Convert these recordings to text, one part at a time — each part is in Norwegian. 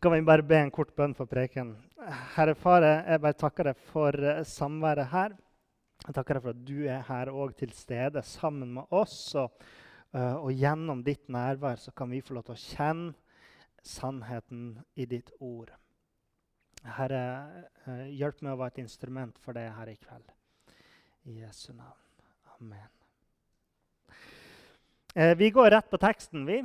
kan vi bare be en kort bønn for preken. Herre Far, jeg bare takker deg for eh, samværet her. Jeg takker deg for at du er her òg til stede sammen med oss. Og, eh, og, gjennom ditt nærvær så kan vi få lov til å kjenne sannheten i ditt ord. Herre, eh, hjelp meg å være et instrument for det her i kveld. I Jesu navn. Amen. Vi går rett på teksten, vi.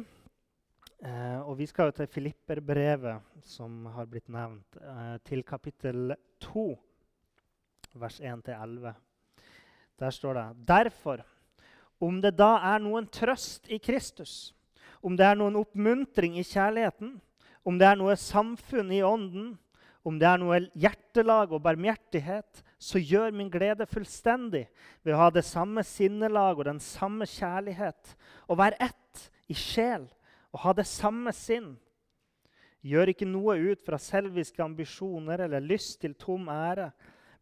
Eh, og vi skal jo til Filipperbrevet, som har blitt nevnt, eh, til kapittel 2, vers 1-11. Der står det Derfor, om det da er noen trøst i Kristus, om det er noen oppmuntring i kjærligheten, om det er noe samfunn i ånden, om det er noe hjertelag og barmhjertighet, så gjør min glede fullstendig ved å ha det samme sinnelag og den samme kjærlighet, og være ett i sjel og ha det samme sinn. Gjør ikke noe ut fra selviske ambisjoner eller lyst til tom ære,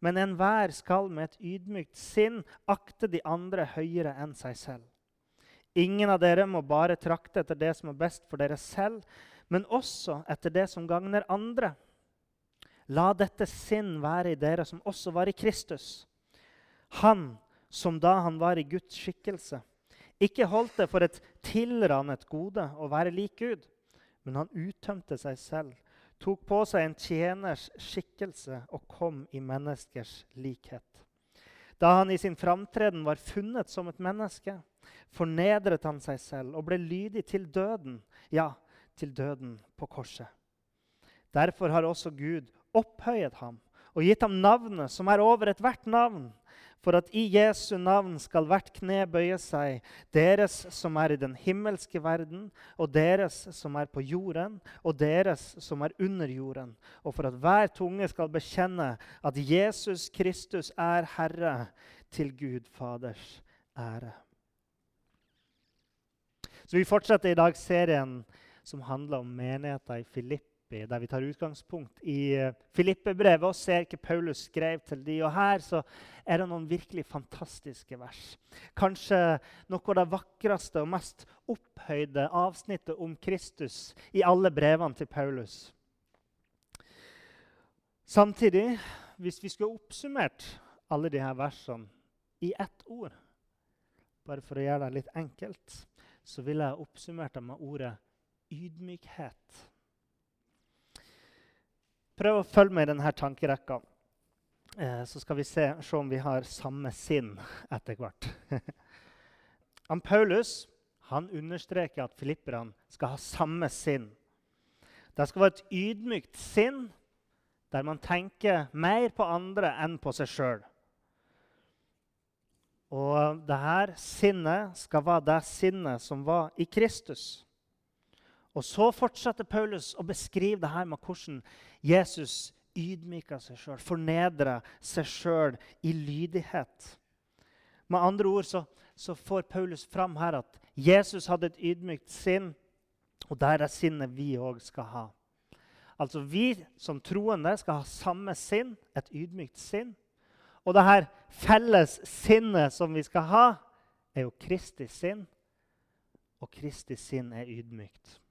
men enhver skal med et ydmykt sinn akte de andre høyere enn seg selv. Ingen av dere må bare trakte etter det som er best for dere selv, men også etter det som gagner andre. La dette sinn være i dere som også var i Kristus. Han som da han var i Guds skikkelse, ikke holdt det for et tilrannet gode å være lik Gud, men han uttømte seg selv, tok på seg en tjeners skikkelse og kom i menneskers likhet. Da han i sin framtreden var funnet som et menneske, fornedret han seg selv og ble lydig til døden, ja, til døden på korset. Derfor har også Gud opphøyet ham og gitt ham navnet som er over ethvert navn, for at i Jesu navn skal hvert kne bøye seg, deres som er i den himmelske verden, og deres som er på jorden, og deres som er under jorden, og for at hver tunge skal bekjenne at Jesus Kristus er Herre, til Gud Faders ære. Så Vi fortsetter i dag serien som handler om menigheten i Filipp Filippi, der vi tar utgangspunkt i uh, Filippe-brevet og ser hva Paulus skrev til de. Og Her så er det noen virkelig fantastiske vers. Kanskje noe av det vakreste og mest opphøyde avsnittet om Kristus i alle brevene til Paulus. Samtidig, hvis vi skulle oppsummert alle disse versene i ett ord, bare for å gjøre det litt enkelt, så ville jeg oppsummert det med ordet ydmykhet. Prøv å følge med i denne tankerekka. Eh, så skal vi se, se, om vi har samme sinn etter hvert. Han Paulus han understreker at filipperne skal ha samme sinn. Det skal være et ydmykt sinn der man tenker mer på andre enn på seg sjøl. Og dette sinnet skal være det sinnet som var i Kristus. Og så fortsetter Paulus å beskrive det her med hvordan Jesus ydmyker seg sjøl, fornedrer seg sjøl i lydighet. Med andre ord så, så, får Paulus fram her at Jesus hadde et ydmykt sinn, og der er sinnet vi òg skal ha. Altså Vi som troende skal ha samme sinn, et ydmykt sinn. Og det her felles sinnet som vi skal ha, er jo Kristi sinn. Og Kristi sinn er ydmykt.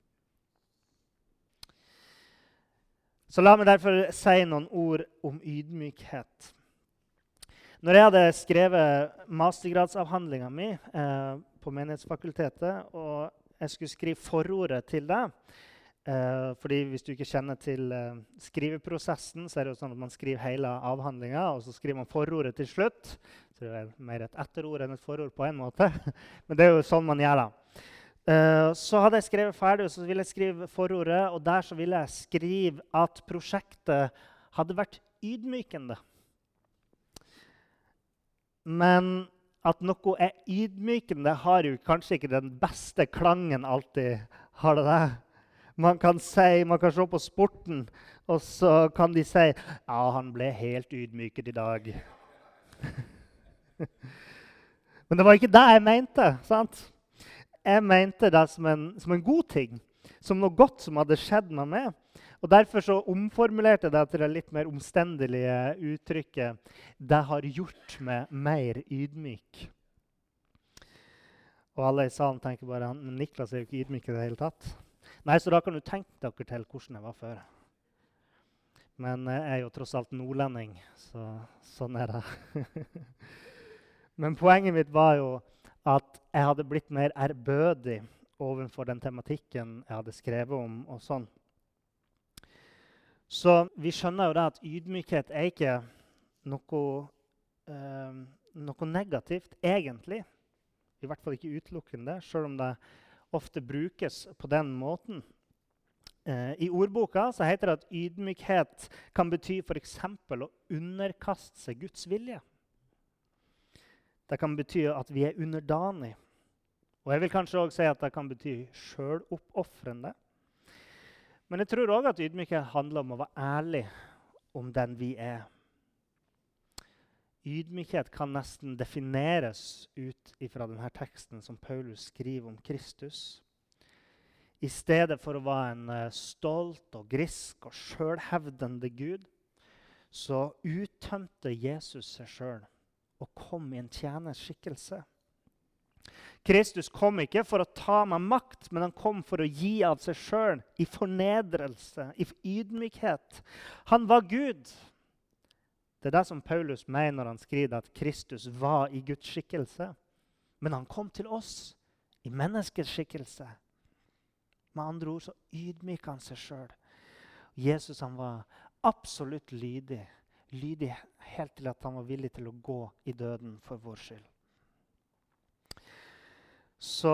Så la meg derfor si noen ord om ydmykhet. Når jeg hadde skrevet mastergradsavhandlinga mi eh, på Menighetsfakultetet, og jeg skulle skrive forordet til det eh, fordi Hvis du ikke kjenner til eh, skriveprosessen, så er det jo sånn at man skriver hele avhandlinga, og så skriver man forordet til slutt. Så det er mer et etterord enn et forord på en måte. Men det er jo sånn man gjør det. Eh, så hadde jeg skrevet ferdig, og så ville jeg skrive forordet. Og der så ville jeg skrive at prosjektet hadde vært ydmykende. Men at noe er ydmykende, har jo kanskje ikke den beste klangen alltid. Har det det? Man kan, si, man kan se på sporten, og så kan de si ja, han ble helt ydmyket i dag. Men det var ikke det jeg mente. sant? Jeg mente det som en, som en god ting, som noe godt som hadde skjedd meg med. Og Derfor så omformulerte jeg det til det litt mer omstendelige uttrykket 'det har gjort meg mer ydmyk'. Og alle i salen tenker bare men Niklas er jo ikke ydmyk i det hele tatt. Nei, Så da kan du tenke dere til hvordan jeg var før. Men jeg er jo tross alt nordlending, så sånn er det. Men poenget mitt var jo at jeg hadde blitt mer ærbødig overfor den tematikken jeg hadde skrevet om. og sånn. Så vi skjønner jo da at ydmykhet er ikke noe, eh, noe negativt, egentlig. I hvert fall ikke utelukkende, sjøl om det ofte brukes på den måten. Eh, I ordboka heter det at ydmykhet kan bety f.eks. å underkaste seg Guds vilje. Det kan bety at vi er underdanig. Og jeg vil kanskje også si at det kan bety sjøloppofrende. Men jeg tror òg at ydmykhet handler om å være ærlig om den vi er. Ydmykhet kan nesten defineres ut fra denne teksten som Paulus skriver om Kristus. I stedet for å være en eh, stolt og grisk og sjølhevdende Gud, så uttømte Jesus seg sjøl og kom i en tjenerskikkelse. Kristus kom ikke for å ta meg makt, men han kom for å gi av seg sjøl i fornedrelse, i ydmykhet. Han var Gud. Det er det som Paulus mener når han skriver at Kristus var i Guds skikkelse. Men han kom til oss i menneskets skikkelse. Med andre ord så ydmyka han seg sjøl. Jesus han var absolutt lydig. Lydig helt til at han var villig til å gå i døden for vår skyld. Så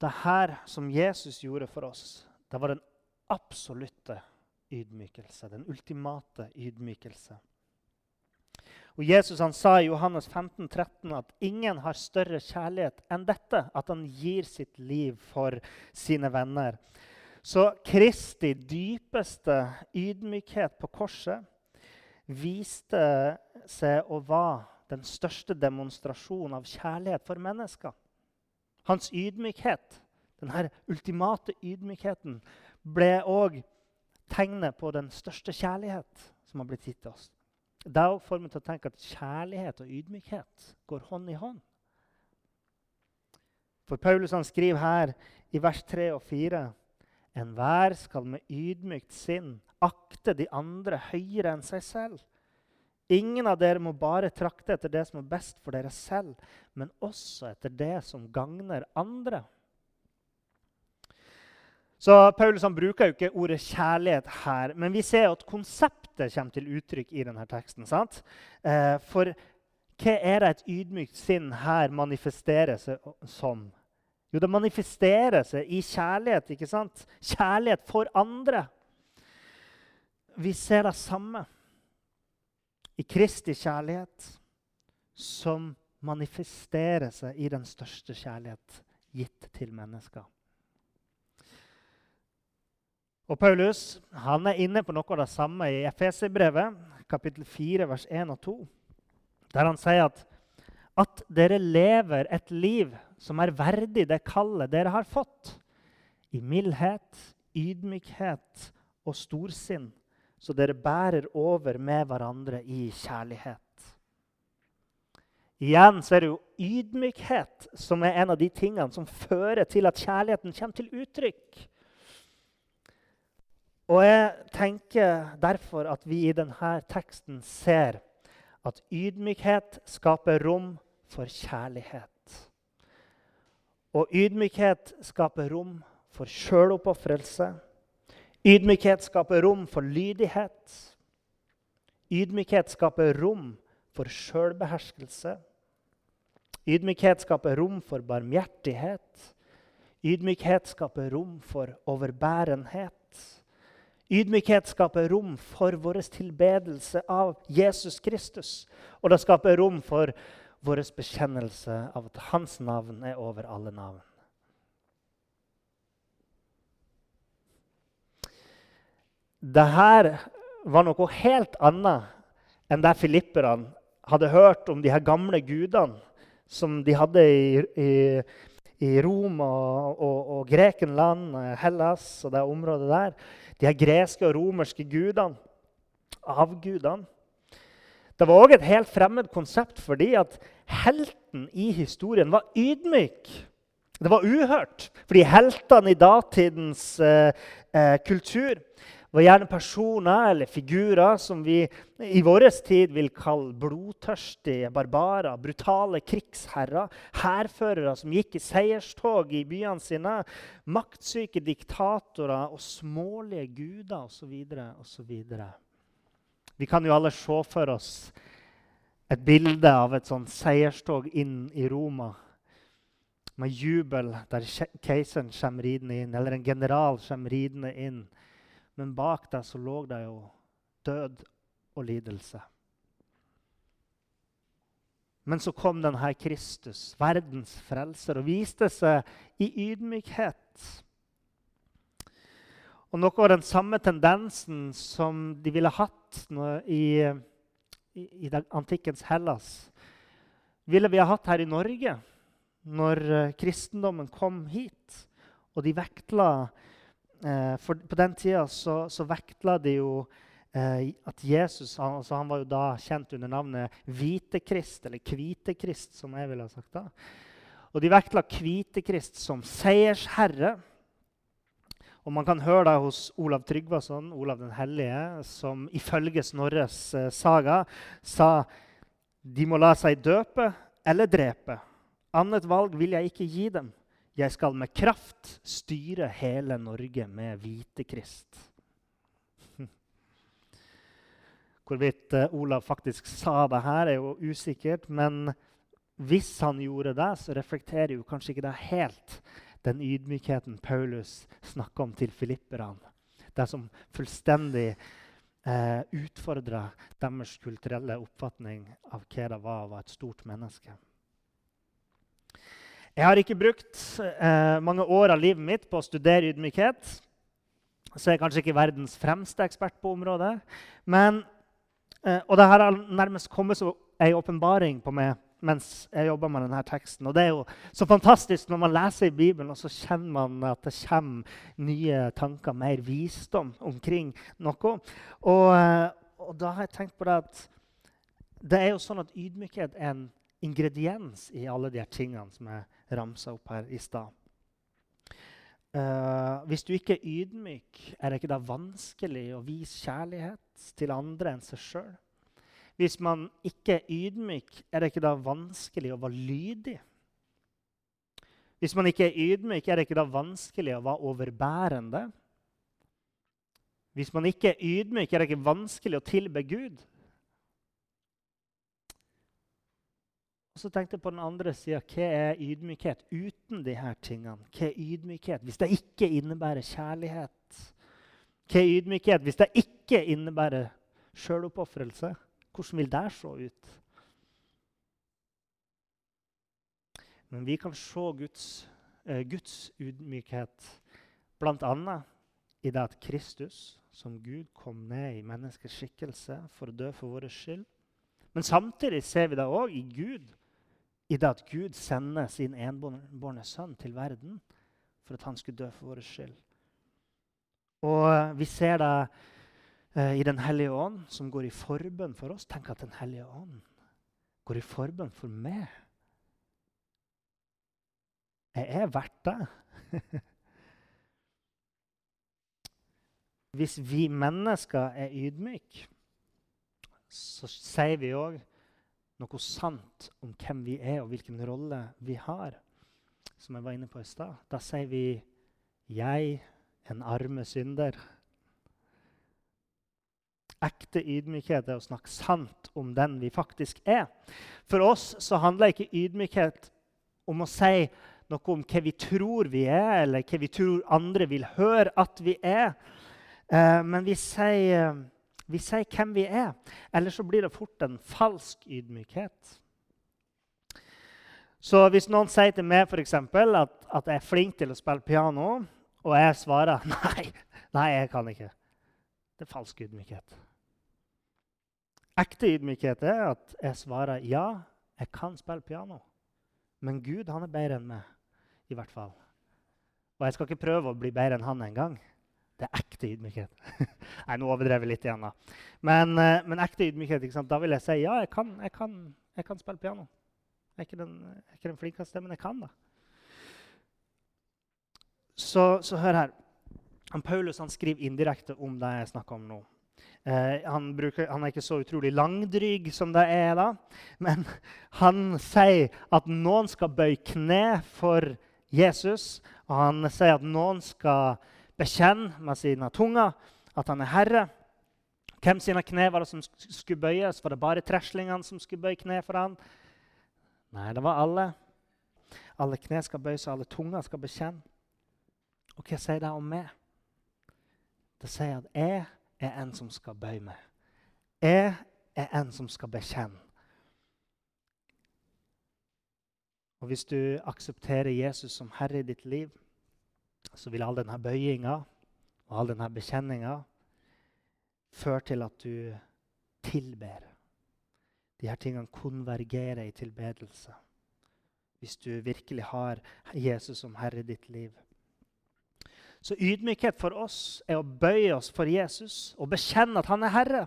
det her som Jesus gjorde for oss, det var den absolutte ydmykelse. Den ultimate ydmykelse. Og Jesus han sa i Johannes 15, 13 at ingen har større kjærlighet enn dette, at han gir sitt liv for sine venner. Så Kristi dypeste ydmykhet på korset viste seg å være den største demonstrasjonen av kjærlighet for mennesker. Hans ydmykhet, denne ultimate ydmykheten, ble òg tegnet på den største kjærlighet som har blitt gitt til oss. Det får meg til å tenke at kjærlighet og ydmykhet går hånd i hånd. For Paulus han skriver her i vers 3 og 4.: Enhver skal med ydmykt sinn akte de andre høyere enn seg selv. Ingen av dere må bare trakte etter det som er best for dere selv, men også etter det som gagner andre. Så Paulus bruker jo ikke ordet kjærlighet her, men vi ser at konseptet kommer til uttrykk i denne teksten. sant? Eh, for hva er det et ydmykt sinn her manifesterer seg som? Jo, det manifesterer seg i kjærlighet. ikke sant? Kjærlighet for andre. Vi ser det samme i Kristi kjærlighet, som manifesterer seg i den største kjærlighet gitt til mennesker. Og Paulus han er inne på noe av det samme i Efeserbrevet, kapittel 4, vers 1 og 2, der han sier at, at dere lever et liv som er verdig det kallet dere har fått, i mildhet, ydmykhet og storsinn, så dere bærer over med hverandre i kjærlighet. Igjen så er det jo ydmykhet som er en av de tingene som fører til at kjærligheten kommer til uttrykk. Og jeg tenker derfor at vi i denne teksten ser at ydmykhet skaper rom for kjærlighet. Og ydmykhet skaper rom for sjøloppofrelse. Ydmykhet skaper rom for lydighet. Ydmykhet skaper rom for sjølbeherskelse. Ydmykhet skaper rom for barmhjertighet. Ydmykhet skaper rom for overbærenhet. Ydmykhet skaper rom for vår tilbedelse av Jesus Kristus. Og det skaper rom for vår bekjennelse av at hans navn er over alle navn. Det her var noe helt annet enn det filipperne hadde hørt om de her gamle gudene som de hadde i, i, i Rom og, og, og, Grekenland, Hellas og det området der. De her greske og romerske gudene, avgudene. Det var òg et helt fremmed konsept fordi at helten i historien var ydmyk. Det var uhørt, fordi heltene i datidens eh, eh, kultur var gjerne personer eller figurer som vi i vår tid vil kalle blodtørstige barbarer, brutale krigsherrer, hærførere som gikk i seierstog i byene sine, maktsyke diktatorer og smålige guder osv. osv. Vi kan jo alle se for oss et bilde av et sånn seierstog inn i Roma med jubel der keiseren kommer ridende inn, eller en general kommer ridende inn. Men bak der så lå det jo død og lidelse. Men så kom denne Kristus, verdens frelser, og viste seg i ydmykhet. Og noe av den samme tendensen som de ville hatt i, i, i antikkens Hellas, ville vi ha hatt her i Norge når eh, kristendommen kom hit. Og de vektla For på den tida så, så vektla de jo eh, at Jesus han, altså han, var jo da kjent under navnet Hvitekrist, eller Kvitekrist, som jeg ville ha sagt da. Og de vektla Kvitekrist som seiersherre. Og Man kan høre det hos Olav Tryggvason, Olav den hellige, som ifølge Snorres eh, saga sa de må la seg døpe eller drepe. Annet valg vil jeg ikke gi dem. Jeg skal med kraft styre hele Norge med Hvitekrist. Hvorvidt uh, Olav faktisk sa det her, er jo usikkert. Men hvis han gjorde det, så reflekterer jo kanskje ikke det helt den ydmykheten Paulus snakker om til filipperne. Det som fullstendig eh, utfordra deres kulturelle oppfatning av hva det var å være et stort menneske. Jeg har ikke brukt eh, mange år av livet mitt på å studere ydmykhet. Så jeg er kanskje ikke verdens fremste ekspert på området. Men, eh, og det har nærmest kommet som ei åpenbaring på meg mens jeg jobba med denne teksten. Og det er jo så fantastisk når man leser i Bibelen, og så kjenner man at det kommer nye tanker, mer visdom omkring noe. Og, eh, og da har jeg tenkt på det at det er jo sånn at ydmykhet er en ingrediens i alle de tingene som jeg ramsa opp her i stad. Uh, hvis du ikke er ydmyk, er det ikke da vanskelig å vise kjærlighet til andre enn seg sjøl? Hvis man ikke er ydmyk, er det ikke da vanskelig å være lydig? Hvis man ikke er ydmyk, er det ikke da vanskelig å være overbærende? Hvis man ikke er ydmyk, er det ikke vanskelig å tilbe Gud? Og så tenkte jeg på den andre sida hva er ydmykhet uten de her tingene? Hva er ydmykhet hvis det ikke innebærer kjærlighet? Hva er ydmykhet hvis det ikke innebærer sjøloppofrelse? Hvordan vil det se ut? Men vi kan se Guds, eh, Guds ydmykhet bl.a. i det at Kristus som Gud kom ned i menneskets skikkelse for å dø for vår skyld. Men samtidig ser vi det òg i Gud i det at Gud sender sin enbårne sønn til verden for at han skulle dø for vår skyld. Og vi ser det eh, i Den hellige ånd, som går i forbønn for oss. Tenk at Den hellige ånd går i forbønn for meg. Jeg er verdt det. Hvis vi mennesker er ydmyke, så sier vi òg noe sant om hvem vi er, og hvilken rolle vi har, som jeg var inne på i stad, da sier vi 'jeg, en arme synder'. Ekte ydmykhet er å snakke sant om den vi faktisk er. For oss så handler ikke ydmykhet om å si noe om hva vi tror vi er, eller hva vi tror andre vil høre at vi er. Eh, men vi sier vi sier hvem vi er, eller så blir det fort en falsk ydmykhet. Så hvis noen sier til meg for eksempel, at, at jeg er flink til å spille piano, og jeg svarer nei, nei, jeg kan ikke, Det er falsk ydmykhet. Ekte ydmykhet er at jeg svarer ja, jeg kan spille piano. Men Gud han er bedre enn meg, i hvert fall. Og jeg skal ikke prøve å bli bedre enn han engang. Det er ekte ydmykhet. Nei, nå overdrev jeg litt igjen. da. Men, eh, men ekte ydmykhet, da vil jeg si ja, jeg kan, jeg kan, jeg kan spille piano. Jeg er ikke den, er ikke den flinkeste, men jeg kan da. Så, så hør her. Paulus han skriver indirekte om det jeg snakker om nå. Eh, han, bruker, han, er ikke så utrolig langdryg som det er, da. men han sier at noen skal bøye kne for Jesus. Og han sier at noen skal bekjenne med sine tunger at han er herre. Hvem sine kne var det som skulle bøyes? Var det bare treslingene som skulle bøye kne for han? Nei, det var alle. Alle kne skal bøyes, og alle tunger skal bekjenne. Og hva sier det om meg? Det sier at jeg er en som skal bøye meg. Jeg er en som skal bekjenne. Og Hvis du aksepterer Jesus som herre i ditt liv, så vil all denne bøyinga og all denne bekjenninga føre til at du tilber. De her tingene konvergerer i tilbedelse. Hvis du virkelig har Jesus som herre i ditt liv. Så ydmykhet for oss er å bøye oss for Jesus og bekjenne at han er herre.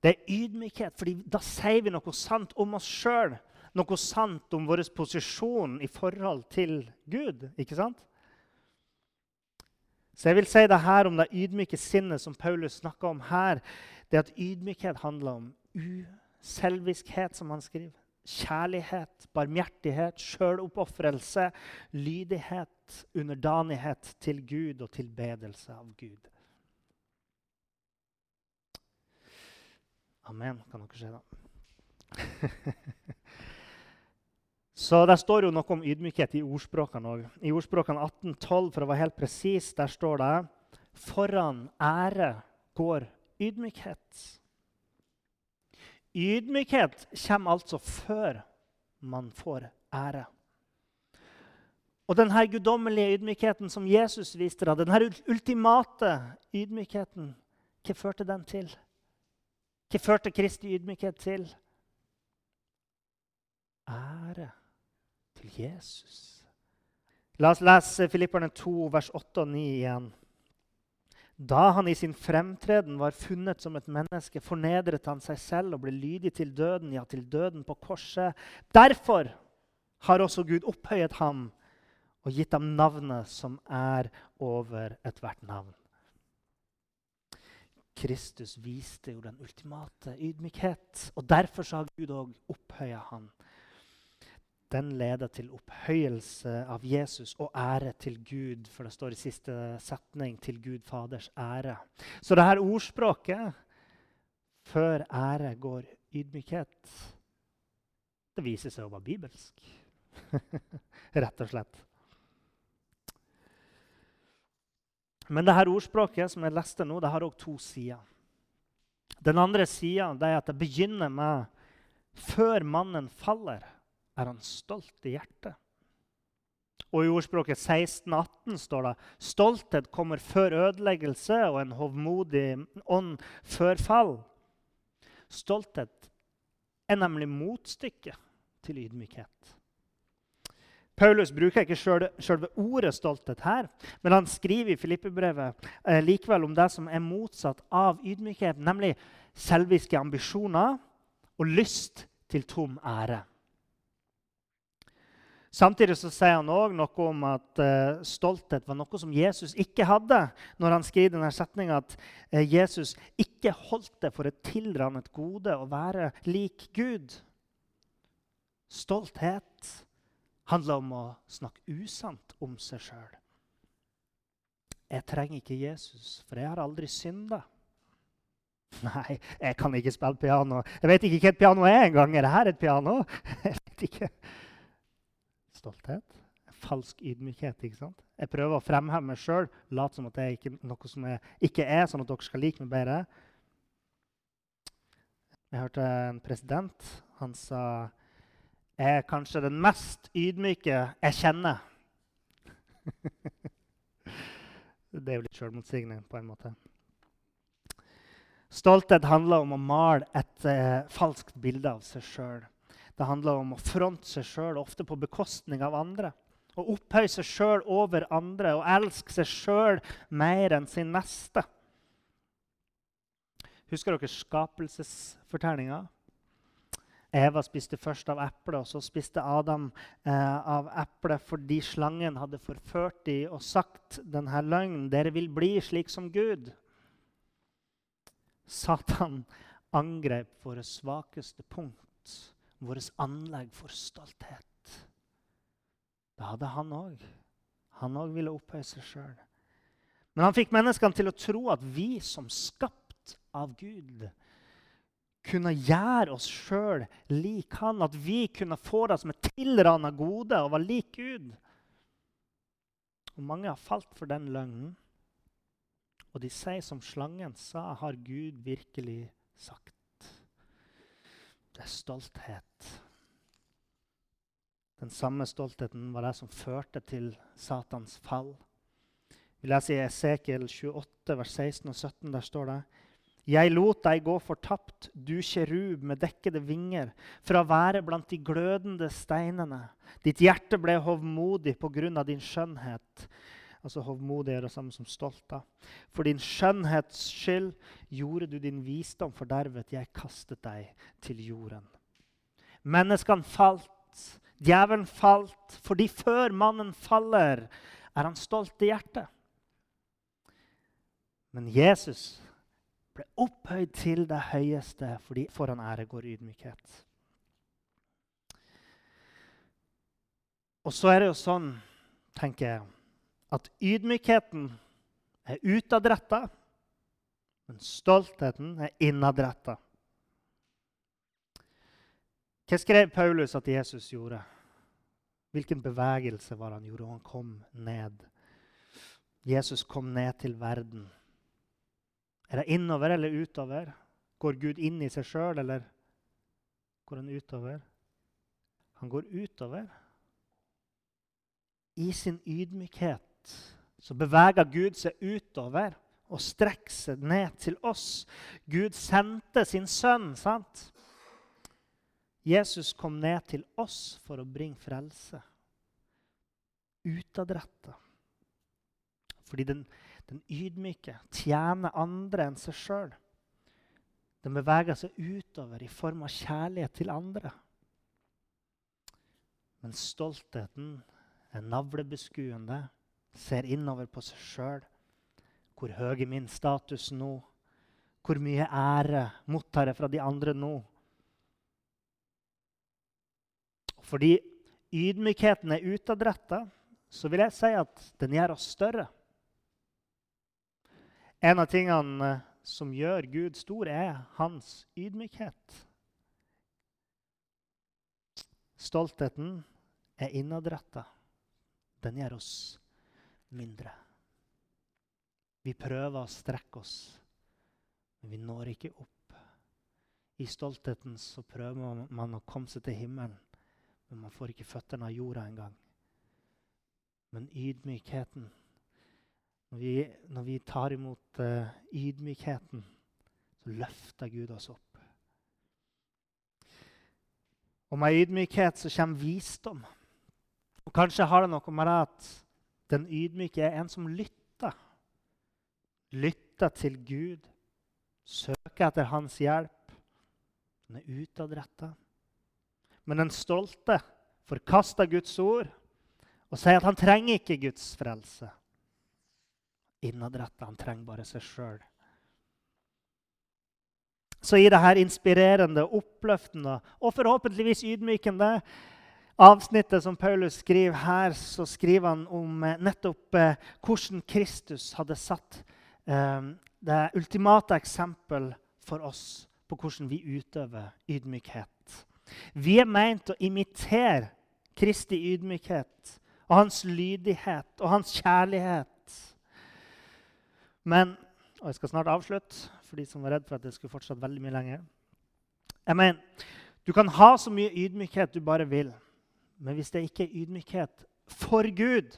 Det er ydmykhet, for da sier vi noe sant om oss sjøl. Noe sant om vår posisjon i forhold til Gud. ikke sant? Så jeg vil si det her om det ydmyke sinnet som Paulus snakker om her. Det at ydmykhet handler om uselviskhet, som han skriver kjærlighet, barmhjertighet, sjøloppofrelse, lydighet, underdanighet til Gud og tilbedelse av Gud. Amen, kan dere se, da. Så Der står jo noe om ydmykhet i ordspråkene òg. I ordspråkene 1812, for å være helt presis, der står det foran ære går ydmykhet. Ydmykhet kommer altså før man får ære. Og denne guddommelige ydmykheten som Jesus viste deg, denne ultimate ydmykheten, hva førte den til? Hva førte Kristi ydmykhet til? Ære til Jesus. La oss lese Filipperne 2, vers 8 og 9 igjen. Da han i sin fremtreden var funnet som et menneske, fornedret han seg selv og ble lydig til døden, ja, til døden på korset. Derfor har også Gud opphøyet ham og gitt ham navnet som er over ethvert navn. Kristus viste jo den ultimate ydmykhet, og derfor har Gud òg opphøya ham den leder til opphøyelse av Jesus og ære til Gud. For det står i siste setning 'til Gud Faders ære'. Så det her ordspråket 'før ære går ydmykhet' det viser seg å være bibelsk. Rett og slett. Men det her ordspråket som jeg leste nå, det har òg to sider. Den andre sida er at det begynner med 'før mannen faller' er han stolt i hjertet. Og I ordspråket 1618 står det stolthet kommer før ødeleggelse og en hovmodig ånd før fall. Stolthet er nemlig motstykket til ydmykhet. Paulus bruker ikke selve ordet stolthet her, men han skriver i Filippebrevet eh, likevel om det som er motsatt av ydmykhet, nemlig selviske ambisjoner og lyst til tom ære. Samtidig så sier han òg noe om at uh, stolthet var noe som Jesus ikke hadde, når han skriver denne setninga at uh, Jesus ikke holdt det for et tilrannet gode å være lik Gud. Stolthet handler om å snakke usant om seg sjøl. Jeg trenger ikke Jesus, for jeg har aldri synda. Nei, jeg kan ikke spille piano. Jeg vet ikke hva et piano er engang. Er dette et piano? Jeg vet ikke stolthet. Falsk ydmykhet. ikke sant? Jeg prøver å fremheve meg sjøl, late som at er ikke noe som jeg ikke er, sånn at dere skal like meg bedre. Jeg hørte en president. Han sa jeg er kanskje den mest ydmyke jeg kjenner. det er jo litt sjølmotsigende på en måte. Stolthet handler om å male et eh, falskt bilde av seg sjøl. Det handler om å fronte seg sjøl, ofte på bekostning av andre. Å opphøye seg sjøl over andre og elske seg sjøl mer enn sin neste. Husker dere skapelsesfortellinga? Eva spiste først av eplet, og så spiste Adam eh, av eplet fordi slangen hadde forført dem og sagt denne løgnen. Dere vil bli slik som Gud. Satan angrep våre svakeste punkt, vårt anlegg for stolthet. Det hadde han òg. Han òg ville opphøye seg sjøl. Men han fikk menneskene til å tro at vi som skapt av Gud kunne gjøre oss sjøl lik han. At vi kunne få det som et tilrana gode og var lik Gud. Og Mange har falt for den løgnen. Og de sier som slangen sa, har Gud virkelig sagt. Det er stolthet. Den samme stoltheten var det som førte til Satans fall. Vi leser i Esekiel 28, vers 16 og 17. Der står det jeg lot deg gå fortapt, du kjerub med dekkede vinger, fra å være blant de glødende steinene. Ditt hjerte ble hovmodig på grunn av din skjønnhet. Altså Hovmodig er det samme som stolt. da. For din skjønnhets skyld gjorde du din visdom fordervet. Jeg kastet deg til jorden. Menneskene falt, djevelen falt, fordi før mannen faller, er han stolt i hjertet. Men Jesus ble opphøyd til det høyeste, fordi foran ære går ydmykhet. Og så er det jo sånn, tenker jeg, at ydmykheten er utadretta, men stoltheten er innadretta. Hva skrev Paulus at Jesus gjorde? Hvilken bevegelse var han gjorde? Han kom ned. Jesus kom ned til verden. Er det innover eller utover? Går Gud inn i seg sjøl, eller går han utover? Han går utover. I sin ydmykhet så beveger Gud seg utover og strekker seg ned til oss. Gud sendte sin sønn, sant? Jesus kom ned til oss for å bringe frelse. Utadretta. Fordi den, den ydmyke tjener andre enn seg sjøl. Den beveger seg utover i form av kjærlighet til andre. Men stoltheten er navlebeskuende, ser innover på seg sjøl. Hvor høy er min status nå? Hvor mye ære mottar jeg fra de andre nå? Fordi ydmykheten er utadretta, så vil jeg si at den gjør oss større. En av tingene eh, som gjør Gud stor, er hans ydmykhet. Stoltheten er innadretta. Den gjør oss mindre. Vi prøver å strekke oss, men vi når ikke opp. I stoltheten så prøver man å komme seg til himmelen, men man får ikke føttene av jorda engang. Men ydmykheten når vi, når vi tar imot uh, ydmykheten, så løfter Gud oss opp. Og med ydmykhet så kommer visdom. Og Kanskje har det noe med det at den ydmyke er en som lytter. Lytter til Gud, søker etter hans hjelp. Den er utadretta. Men den stolte forkaster Guds ord og sier at han trenger ikke Guds frelse innadretta. Han trenger bare seg sjøl. Så i dette inspirerende, oppløftende og forhåpentligvis ydmykende avsnittet som Paulus skriver her, så skriver han om eh, nettopp eh, hvordan Kristus hadde satt eh, det ultimate eksempel for oss på hvordan vi utøver ydmykhet. Vi er meint å imitere Kristi ydmykhet og hans lydighet og hans kjærlighet men og Jeg skal snart avslutte for de som var redd for at det skulle fortsatt veldig mye lenger. Jeg mener, Du kan ha så mye ydmykhet du bare vil, men hvis det ikke er ydmykhet for Gud,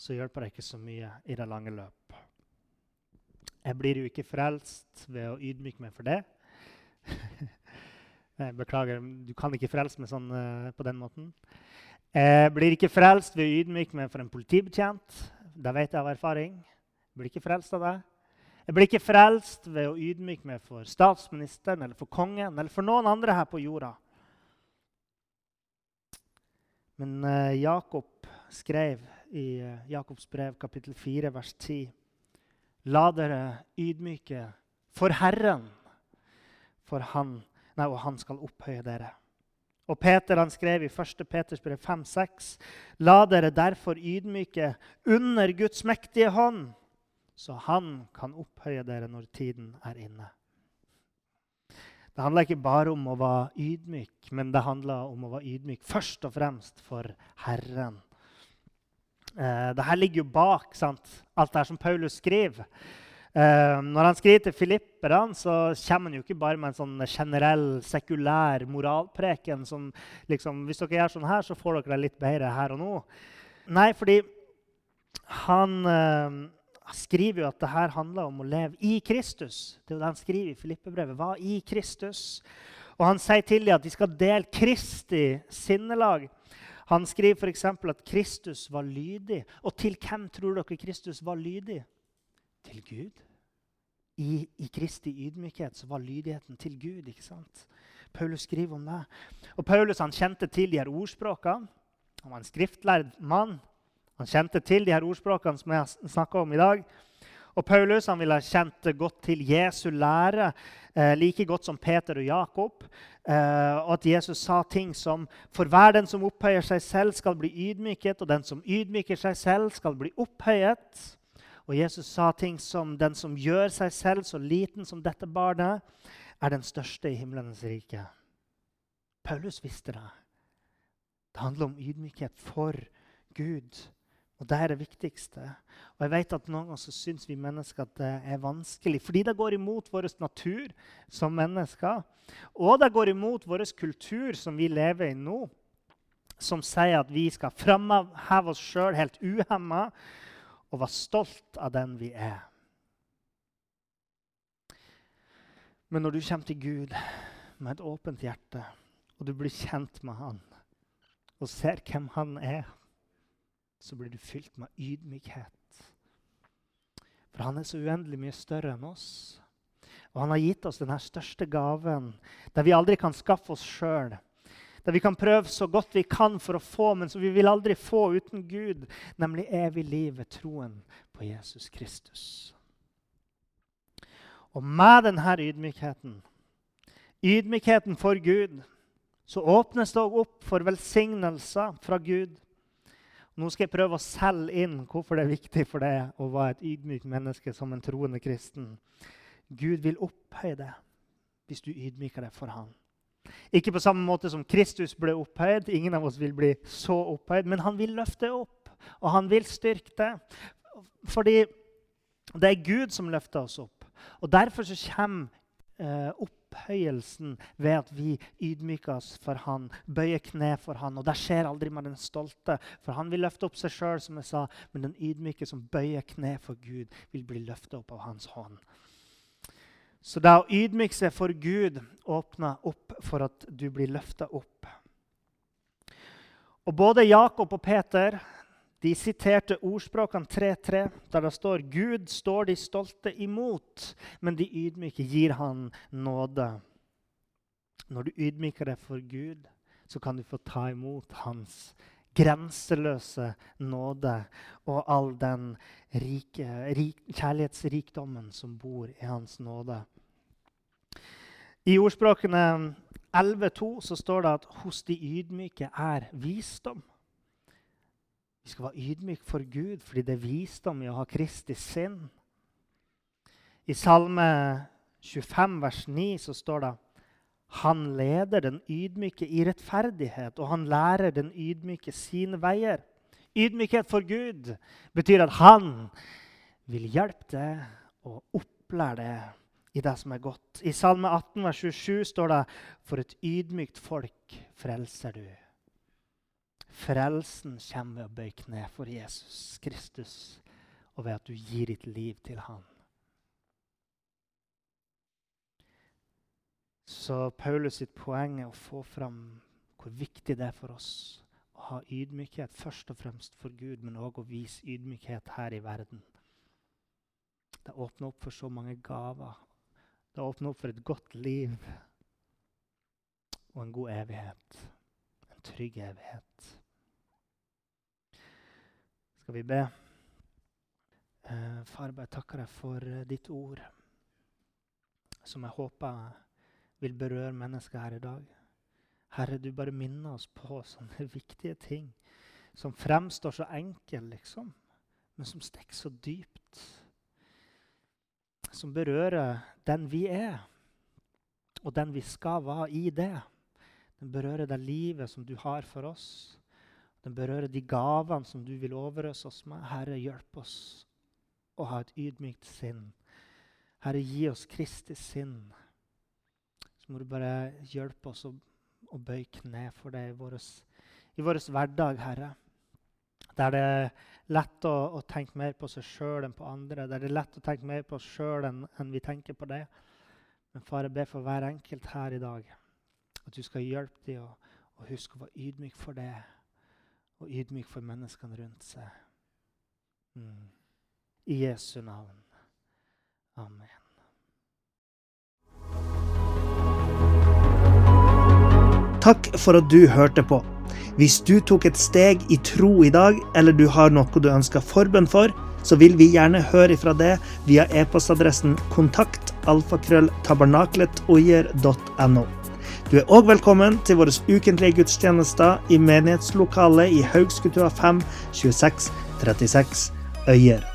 så hjelper det ikke så mye i det lange løp. Jeg blir jo ikke frelst ved å ydmyke meg for det. Jeg beklager, du kan ikke frelse meg sånn uh, på den måten. Jeg blir ikke frelst ved å ydmyke meg for en politibetjent. Det vet jeg av erfaring. Jeg blir ikke frelst av det. Jeg blir ikke frelst ved å ydmyke meg for statsministeren eller for kongen eller for noen andre her på jorda. Men uh, Jakob skrev i uh, Jakobs brev kapittel 4 vers 10.: La dere ydmyke for Herren, for han Nei, og han skal opphøye dere. Og Peter han skrev i 1. Peters brev 5,6.: La dere derfor ydmyke under Guds mektige hånd, så han kan opphøye dere når tiden er inne. Det handler ikke bare om å være ydmyk, men det handler om å være ydmyk først og fremst for Herren. Eh, Dette ligger jo bak sant? alt det her som Paulus skriver. Eh, når han skriver til filipperne, så kommer han jo ikke bare med en sånn generell, sekulær moralpreken som liksom, Hvis dere gjør sånn her, så får dere det litt bedre her og nå. Nei, fordi han uh, skriver jo at det her handler om å leve i Kristus. Det er jo det han skriver i Filippebrevet. Hva i Kristus? Og han sier til dem at de skal dele Kristi sinnelag. Han skriver f.eks. at Kristus var lydig. Og til hvem tror dere Kristus var lydig? til Gud. I, I, Kristi ydmykhet så var lydigheten til Gud. ikke sant? Paulus skriver om det. Og Paulus han kjente til de her ordspråkene. Han var en skriftlærd mann. Han kjente til de her ordspråkene som jeg snakka om i dag. Og Paulus han ville kjent godt til Jesu lære, eh, like godt som Peter og Jakob. Eh, og at Jesus sa ting som For hver den som opphøyer seg selv, skal bli ydmyket, og den som ydmyker seg selv, skal bli opphøyet. Og Jesus sa ting som 'Den som gjør seg selv så liten som dette barnet, er den største i himlenes rike'. Paulus visste det. Det handler om ydmykhet for Gud. Og Det er det viktigste. Og jeg vet at Noen ganger så syns vi mennesker at det er vanskelig fordi det går imot vår natur som mennesker. Og det går imot vår kultur som vi lever i nå, som sier at vi skal framheve oss sjøl helt uhemma og være stolt av den vi er. Men når du kommer til Gud med et åpent hjerte, og du blir kjent med Han, og ser hvem Han er, så blir du fylt med ydmykhet. For han er så uendelig mye større enn oss. Og han har gitt oss denne største gaven, der vi aldri kan skaffe oss sjøl der vi kan prøve så godt vi kan for å få, men som vi vil aldri få uten Gud, nemlig evig liv ved troen på Jesus Kristus. Og med denne ydmykheten, ydmykheten for Gud, så åpnes det opp for velsignelser fra Gud. Nå skal jeg prøve å selge inn hvorfor det er viktig for deg å være et ydmykt menneske som en troende kristen. Gud vil opphøye deg hvis du ydmyker deg for ham. Ikke på samme måte som Kristus ble opphøyd. Ingen av oss vil bli så opphøyd, men han vil løfte opp, og han vil styrke det. Fordi det er Gud som løfter oss opp. Og Derfor så kommer eh, opphøyelsen ved at vi ydmyker oss for han, bøyer kne for han. Og det skjer aldri med den stolte, for han vil løfte opp seg sjøl, som jeg sa. Men den ydmyke som bøyer kne for Gud, vil bli løftet opp av hans hånd. Så det å ydmyke seg for Gud åpner opp for at du blir løfta opp. Og Både Jakob og Peter de siterte ordspråkene 3.3, der det står Gud står de stolte imot, men de ydmyke gir han nåde. Når du ydmyker deg for Gud, så kan du få ta imot hans grenseløse nåde og all den rike, rik, kjærlighetsrikdommen som bor i hans nåde. I ordspråkene 11,2 står det at 'hos de ydmyke er visdom'. Vi skal være ydmyke for Gud fordi det er visdom i å ha Kristi sinn. I Salme 25, vers 9, så står det han leder den ydmyke i rettferdighet, og han lærer den ydmyke sine veier. Ydmykhet for Gud betyr at han vil hjelpe deg og opplære deg i det som er godt. I Salme 18, vers 27 står det For et ydmykt folk frelser du. Frelsen kommer ved å bøye kne for Jesus Kristus og ved at du gir ditt liv til han. Så Paulus sitt poeng er å få fram hvor viktig det er for oss å ha ydmykhet, først og fremst for Gud, men òg å vise ydmykhet her i verden. Det åpner opp for så mange gaver. Det åpner opp for et godt liv og en god evighet. En trygg evighet. Skal vi be? Eh, far, jeg takker deg for eh, ditt ord, som jeg håper vil berøre mennesker her i dag. Herre, du bare minner oss på sånne viktige ting som fremstår så enkle, liksom, men som stikker så dypt. Som berører den vi er, og den vi skal være i det. Den berører det livet som du har for oss. Den berører de gavene som du vil overøse oss med. Herre, hjelp oss å ha et ydmykt sinn. Herre, gi oss Kristi sinn. Så må du bare hjelpe oss å å bøye kne for vår, i vår hverdag, Herre. Der det er lett å, å tenke mer på seg sjøl enn på andre. Der det er lett å tenke mer på oss sjøl enn, enn, vi tenker på det. Men far, jeg ber for hver enkelt her i dag at du skal hjelpe dem å, å huske å være ydmyk for det. Og ydmyk for menneskene rundt seg. Mm. I Jesu navn. Amen. Takk for at du hørte på. Hvis du tok et steg i tro i dag, eller du har noe du ønsker forbønn for, så vil vi gjerne høre ifra det via e-postadressen kontakt alfakrølltabernakletogjer.no. Du er òg velkommen til våre ukentlige gudstjenester i menighetslokalet i Haugskutua 5 26 36 Øyer.